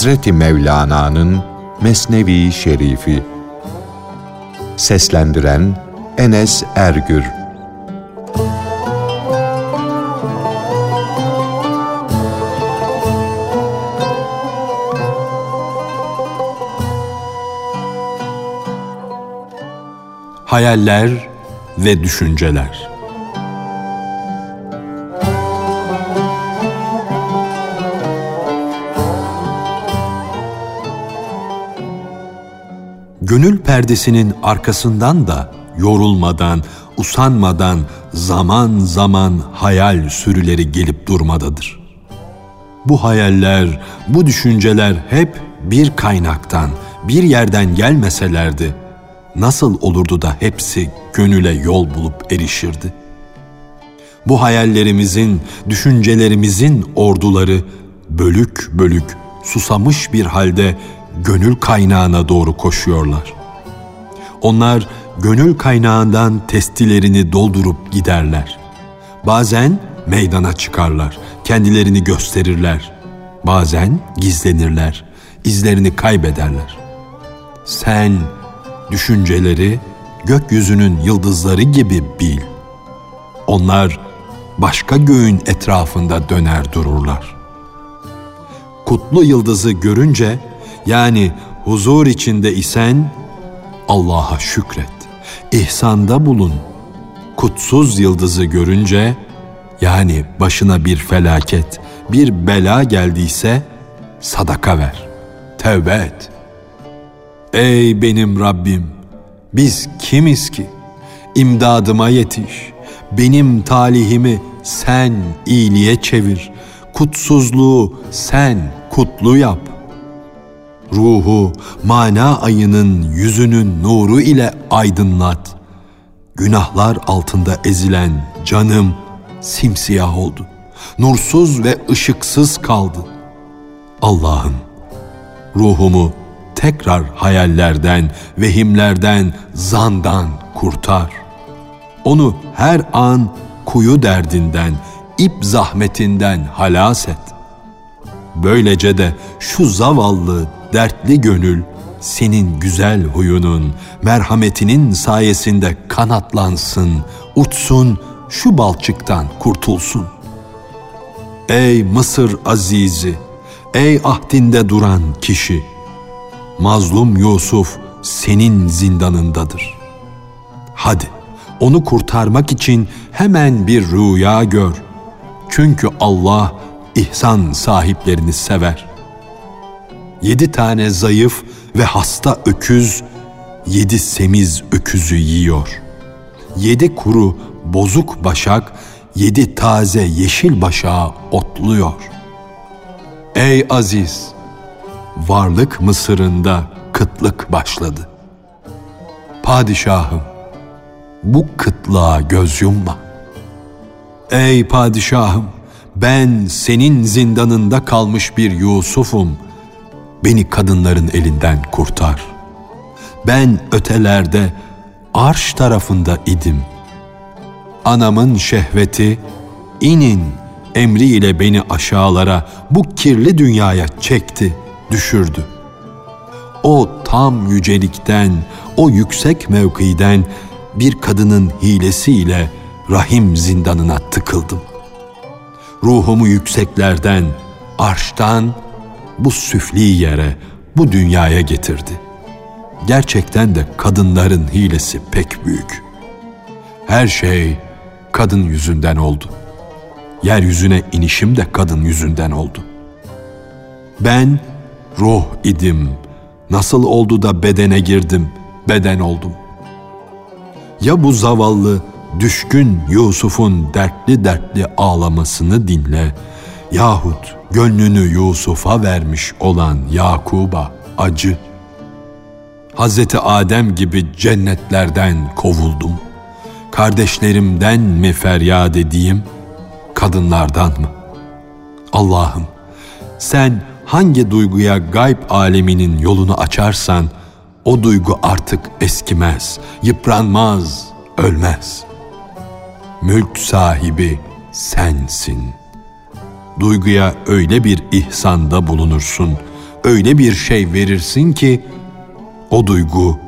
Hazreti Mevlana'nın Mesnevi Şerifi. Seslendiren Enes Ergür. Hayaller ve Düşünceler gönül perdesinin arkasından da yorulmadan, usanmadan zaman zaman hayal sürüleri gelip durmadadır. Bu hayaller, bu düşünceler hep bir kaynaktan, bir yerden gelmeselerdi, nasıl olurdu da hepsi gönüle yol bulup erişirdi? Bu hayallerimizin, düşüncelerimizin orduları bölük bölük, susamış bir halde gönül kaynağına doğru koşuyorlar. Onlar gönül kaynağından testilerini doldurup giderler. Bazen meydana çıkarlar, kendilerini gösterirler. Bazen gizlenirler, izlerini kaybederler. Sen düşünceleri gökyüzünün yıldızları gibi bil. Onlar başka göğün etrafında döner dururlar. Kutlu yıldızı görünce yani huzur içinde isen Allah'a şükret, ihsanda bulun. Kutsuz yıldızı görünce yani başına bir felaket, bir bela geldiyse sadaka ver, tevbe et. Ey benim Rabbim, biz kimiz ki? İmdadıma yetiş, benim talihimi sen iyiliğe çevir, kutsuzluğu sen kutlu yap ruhu mana ayının yüzünün nuru ile aydınlat. Günahlar altında ezilen canım simsiyah oldu. Nursuz ve ışıksız kaldı. Allah'ım ruhumu tekrar hayallerden, vehimlerden, zandan kurtar. Onu her an kuyu derdinden, ip zahmetinden halas et. Böylece de şu zavallı dertli gönül senin güzel huyunun, merhametinin sayesinde kanatlansın, uçsun, şu balçıktan kurtulsun. Ey Mısır azizi, ey ahdinde duran kişi, mazlum Yusuf senin zindanındadır. Hadi onu kurtarmak için hemen bir rüya gör. Çünkü Allah ihsan sahiplerini sever yedi tane zayıf ve hasta öküz, yedi semiz öküzü yiyor. Yedi kuru, bozuk başak, yedi taze yeşil başağı otluyor. Ey aziz! Varlık Mısır'ında kıtlık başladı. Padişahım, bu kıtlığa göz yumma. Ey padişahım, ben senin zindanında kalmış bir Yusuf'um.'' Beni kadınların elinden kurtar. Ben ötelerde arş tarafında idim. Anamın şehveti inin emriyle beni aşağılara bu kirli dünyaya çekti, düşürdü. O tam yücelikten, o yüksek mevkiden bir kadının hilesiyle rahim zindanına tıkıldım. Ruhumu yükseklerden, arştan bu süfli yere, bu dünyaya getirdi. Gerçekten de kadınların hilesi pek büyük. Her şey kadın yüzünden oldu. Yeryüzüne inişim de kadın yüzünden oldu. Ben ruh idim. Nasıl oldu da bedene girdim, beden oldum. Ya bu zavallı, düşkün Yusuf'un dertli dertli ağlamasını dinle yahut gönlünü Yusuf'a vermiş olan Yakub'a acı. Hazreti Adem gibi cennetlerden kovuldum. Kardeşlerimden mi feryat edeyim, kadınlardan mı? Allah'ım sen hangi duyguya gayb aleminin yolunu açarsan, o duygu artık eskimez, yıpranmaz, ölmez. Mülk sahibi sensin.'' Duyguya öyle bir ihsanda bulunursun, öyle bir şey verirsin ki o duygu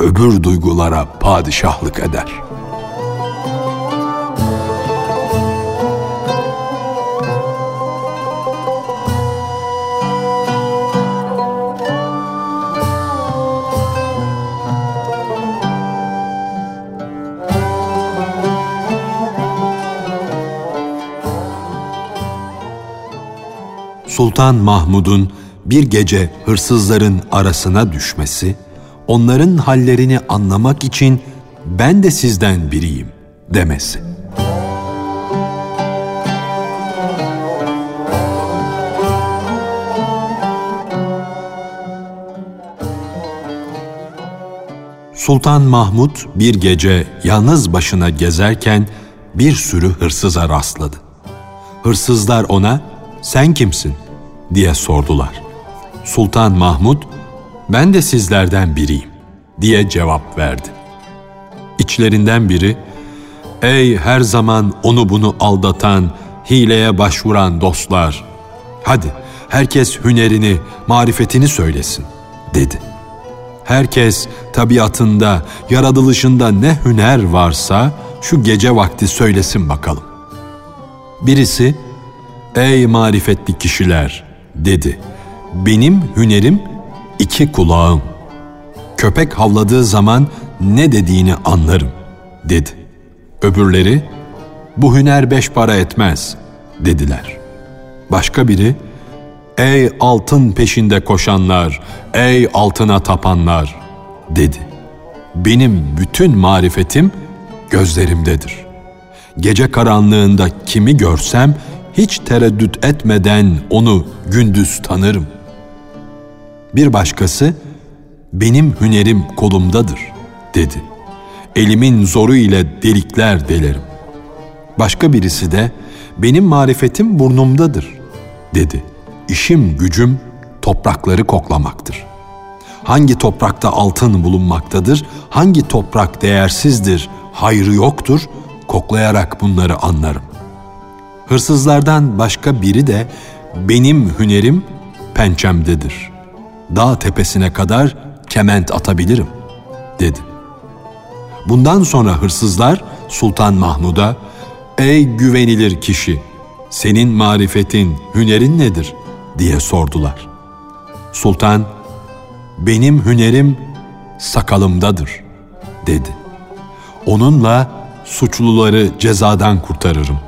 öbür duygulara padişahlık eder.'' Sultan Mahmud'un bir gece hırsızların arasına düşmesi, onların hallerini anlamak için ben de sizden biriyim demesi. Sultan Mahmud bir gece yalnız başına gezerken bir sürü hırsıza rastladı. Hırsızlar ona "Sen kimsin?" Diye sordular. Sultan Mahmud, ben de sizlerden biriyim diye cevap verdi. İçlerinden biri, ey her zaman onu bunu aldatan, hileye başvuran dostlar, hadi herkes hünerini, marifetini söylesin dedi. Herkes tabiatında, yaratılışında ne hüner varsa şu gece vakti söylesin bakalım. Birisi, ey marifetli kişiler, dedi. Benim hünerim iki kulağım. Köpek havladığı zaman ne dediğini anlarım, dedi. Öbürleri, bu hüner beş para etmez, dediler. Başka biri, ey altın peşinde koşanlar, ey altına tapanlar, dedi. Benim bütün marifetim gözlerimdedir. Gece karanlığında kimi görsem hiç tereddüt etmeden onu gündüz tanırım. Bir başkası, benim hünerim kolumdadır, dedi. Elimin zoru ile delikler delerim. Başka birisi de, benim marifetim burnumdadır, dedi. İşim gücüm toprakları koklamaktır. Hangi toprakta altın bulunmaktadır, hangi toprak değersizdir, hayrı yoktur, koklayarak bunları anlarım. Hırsızlardan başka biri de benim hünerim pençemdedir. Dağ tepesine kadar kement atabilirim dedi. Bundan sonra hırsızlar Sultan Mahmud'a ey güvenilir kişi senin marifetin, hünerin nedir diye sordular. Sultan benim hünerim sakalımdadır dedi. Onunla suçluları cezadan kurtarırım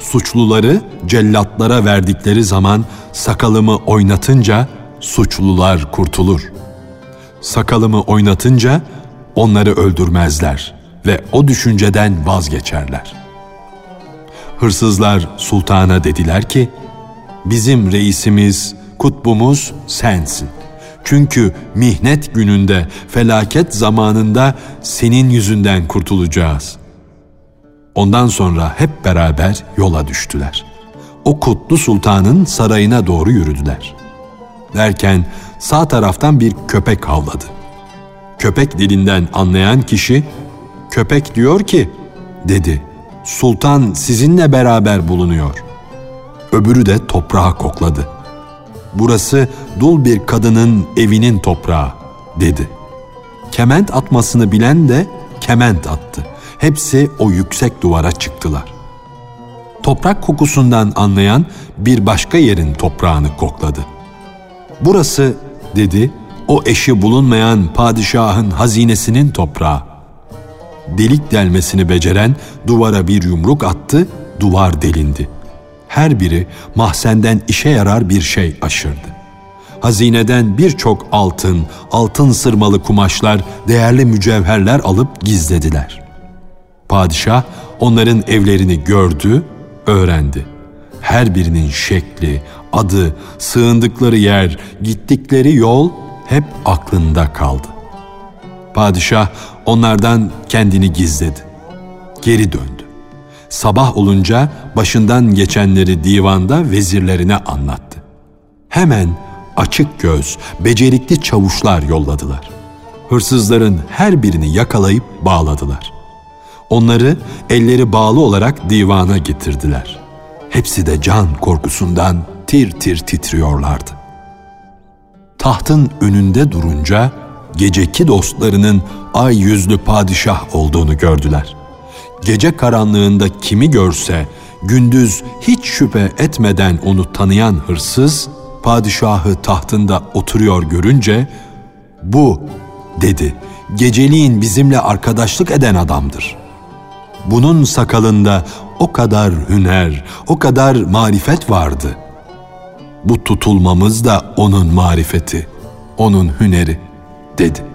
suçluları cellatlara verdikleri zaman sakalımı oynatınca suçlular kurtulur. Sakalımı oynatınca onları öldürmezler ve o düşünceden vazgeçerler. Hırsızlar sultana dediler ki, bizim reisimiz, kutbumuz sensin. Çünkü mihnet gününde, felaket zamanında senin yüzünden kurtulacağız. Ondan sonra hep beraber yola düştüler. O kutlu sultanın sarayına doğru yürüdüler. Derken sağ taraftan bir köpek havladı. Köpek dilinden anlayan kişi, köpek diyor ki, dedi, sultan sizinle beraber bulunuyor. Öbürü de toprağa kokladı. Burası dul bir kadının evinin toprağı, dedi. Kement atmasını bilen de kement attı. Hepsi o yüksek duvara çıktılar. Toprak kokusundan anlayan bir başka yerin toprağını kokladı. Burası dedi o eşi bulunmayan padişahın hazinesinin toprağı. Delik delmesini beceren duvara bir yumruk attı, duvar delindi. Her biri mahzenden işe yarar bir şey aşırdı. Hazineden birçok altın, altın sırmalı kumaşlar, değerli mücevherler alıp gizlediler. Padişah onların evlerini gördü, öğrendi. Her birinin şekli, adı, sığındıkları yer, gittikleri yol hep aklında kaldı. Padişah onlardan kendini gizledi. Geri döndü. Sabah olunca başından geçenleri divanda vezirlerine anlattı. Hemen açık göz, becerikli çavuşlar yolladılar. Hırsızların her birini yakalayıp bağladılar.'' Onları elleri bağlı olarak divana getirdiler. Hepsi de can korkusundan tir tir titriyorlardı. tahtın önünde durunca geceki dostlarının ay yüzlü padişah olduğunu gördüler. Gece karanlığında kimi görse gündüz hiç şüphe etmeden onu tanıyan hırsız padişahı tahtında oturuyor görünce bu dedi geceliğin bizimle arkadaşlık eden adamdır. Bunun sakalında o kadar hüner, o kadar marifet vardı. Bu tutulmamız da onun marifeti, onun hüneri dedi.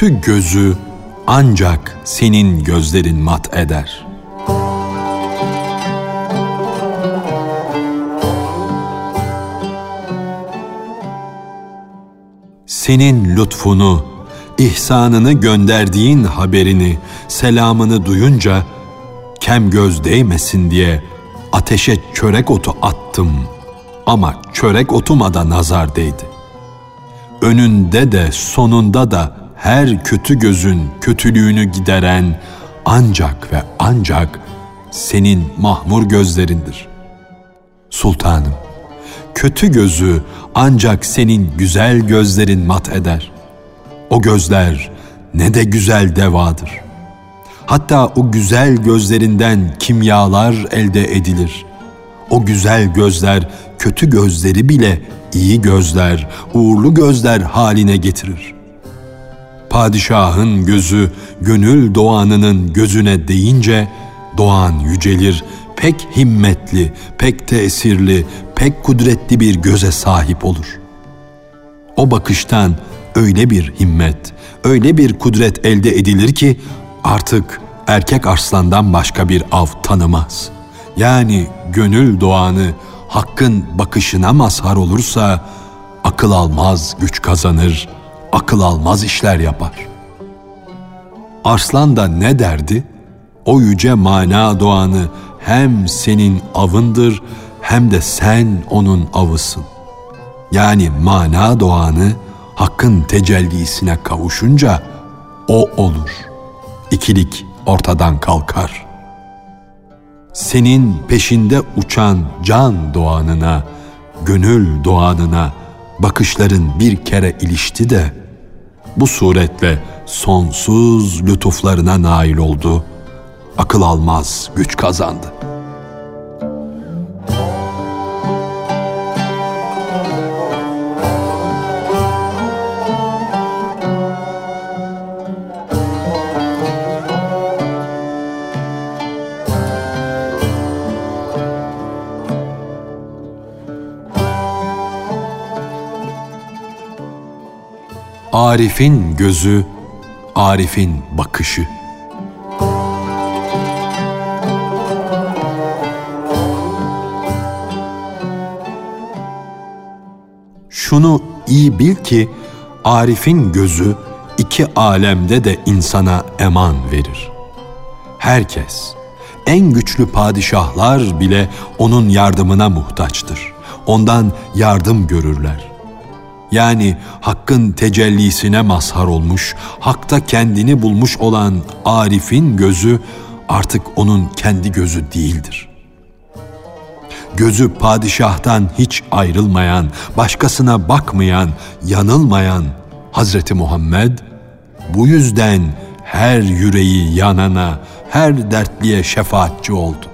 Kötü gözü ancak senin gözlerin mat eder. Senin lütfunu, ihsanını gönderdiğin haberini, selamını duyunca kem göz değmesin diye ateşe çörek otu attım ama çörek otuma da nazar değdi. Önünde de sonunda da her kötü gözün kötülüğünü gideren ancak ve ancak senin mahmur gözlerindir. Sultanım, kötü gözü ancak senin güzel gözlerin mat eder. O gözler ne de güzel devadır. Hatta o güzel gözlerinden kimyalar elde edilir. O güzel gözler kötü gözleri bile iyi gözler, uğurlu gözler haline getirir.'' Padişahın gözü gönül doğanının gözüne değince doğan yücelir, pek himmetli, pek tesirli, pek kudretli bir göze sahip olur. O bakıştan öyle bir himmet, öyle bir kudret elde edilir ki artık erkek arslandan başka bir av tanımaz. Yani gönül doğanı hakkın bakışına mazhar olursa akıl almaz güç kazanır.'' Akıl almaz işler yapar. Arslan da ne derdi? O yüce mana doğanı hem senin avındır hem de sen onun avısın. Yani mana doğanı hakkın tecellisine kavuşunca o olur. İkilik ortadan kalkar. Senin peşinde uçan can doğanına, gönül doğanına bakışların bir kere ilişti de bu suretle sonsuz lütuflarına nail oldu. Akıl almaz güç kazandı. Arif'in gözü, Arif'in bakışı. Şunu iyi bil ki Arif'in gözü iki alemde de insana eman verir. Herkes, en güçlü padişahlar bile onun yardımına muhtaçtır. Ondan yardım görürler. Yani hakkın tecellisine mazhar olmuş, hakta kendini bulmuş olan Arif'in gözü artık onun kendi gözü değildir. Gözü padişahtan hiç ayrılmayan, başkasına bakmayan, yanılmayan Hazreti Muhammed bu yüzden her yüreği yanana, her dertliye şefaatçi oldu.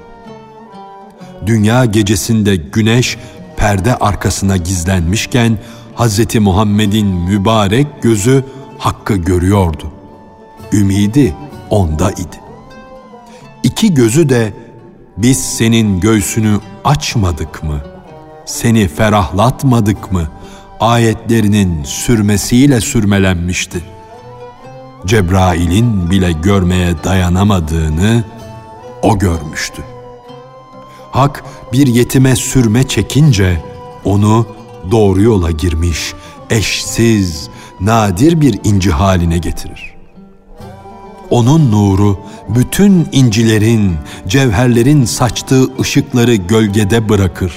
Dünya gecesinde güneş perde arkasına gizlenmişken Hz. Muhammed'in mübarek gözü hakkı görüyordu. Ümidi onda idi. İki gözü de biz senin göğsünü açmadık mı? Seni ferahlatmadık mı? Ayetlerinin sürmesiyle sürmelenmişti. Cebrail'in bile görmeye dayanamadığını o görmüştü. Hak bir yetime sürme çekince onu doğru yola girmiş, eşsiz, nadir bir inci haline getirir. Onun nuru bütün incilerin, cevherlerin saçtığı ışıkları gölgede bırakır.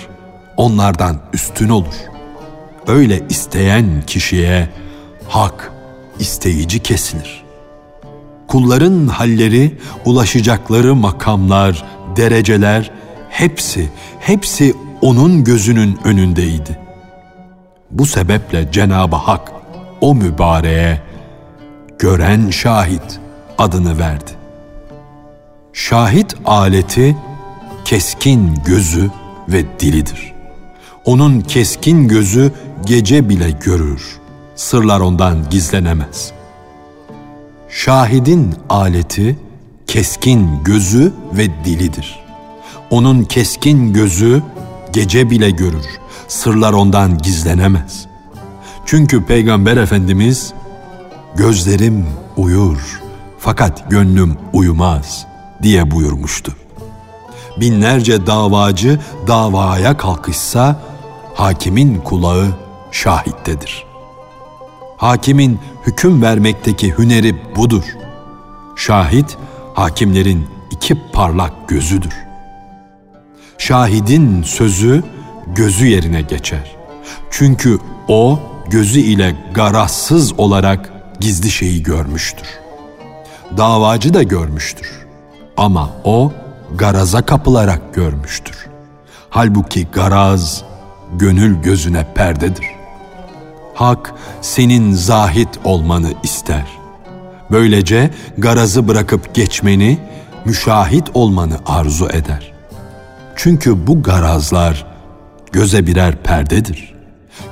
Onlardan üstün olur. Öyle isteyen kişiye hak isteyici kesilir. Kulların halleri, ulaşacakları makamlar, dereceler hepsi, hepsi onun gözünün önündeydi. Bu sebeple Cenab-ı Hak o mübareğe gören şahit adını verdi. Şahit aleti keskin gözü ve dilidir. Onun keskin gözü gece bile görür. Sırlar ondan gizlenemez. Şahidin aleti keskin gözü ve dilidir. Onun keskin gözü gece bile görür. Sırlar ondan gizlenemez. Çünkü Peygamber Efendimiz gözlerim uyur fakat gönlüm uyumaz diye buyurmuştu. Binlerce davacı davaya kalkışsa hakimin kulağı şahittedir. Hakimin hüküm vermekteki hüneri budur. Şahit hakimlerin iki parlak gözüdür. Şahidin sözü gözü yerine geçer. Çünkü o gözü ile garazsız olarak gizli şeyi görmüştür. Davacı da görmüştür. Ama o garaza kapılarak görmüştür. Halbuki garaz gönül gözüne perdedir. Hak senin zahit olmanı ister. Böylece garazı bırakıp geçmeni, müşahit olmanı arzu eder. Çünkü bu garazlar göze birer perdedir.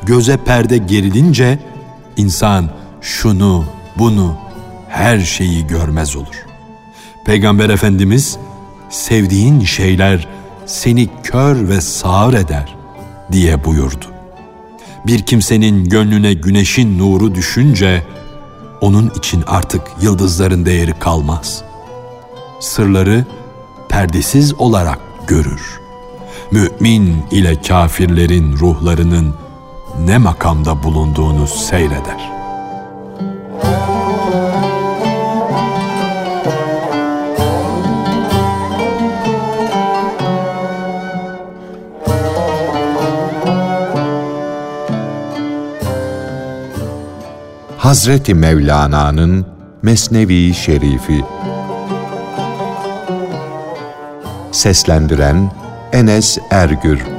Göze perde gerilince insan şunu, bunu, her şeyi görmez olur. Peygamber Efendimiz sevdiğin şeyler seni kör ve sağır eder diye buyurdu. Bir kimsenin gönlüne güneşin nuru düşünce onun için artık yıldızların değeri kalmaz. Sırları perdesiz olarak görür. Mümin ile kafirlerin ruhlarının ne makamda bulunduğunu seyreder.'' Hazreti Mevlana'nın Mesnevi Şerifi Seslendiren Enes Ergür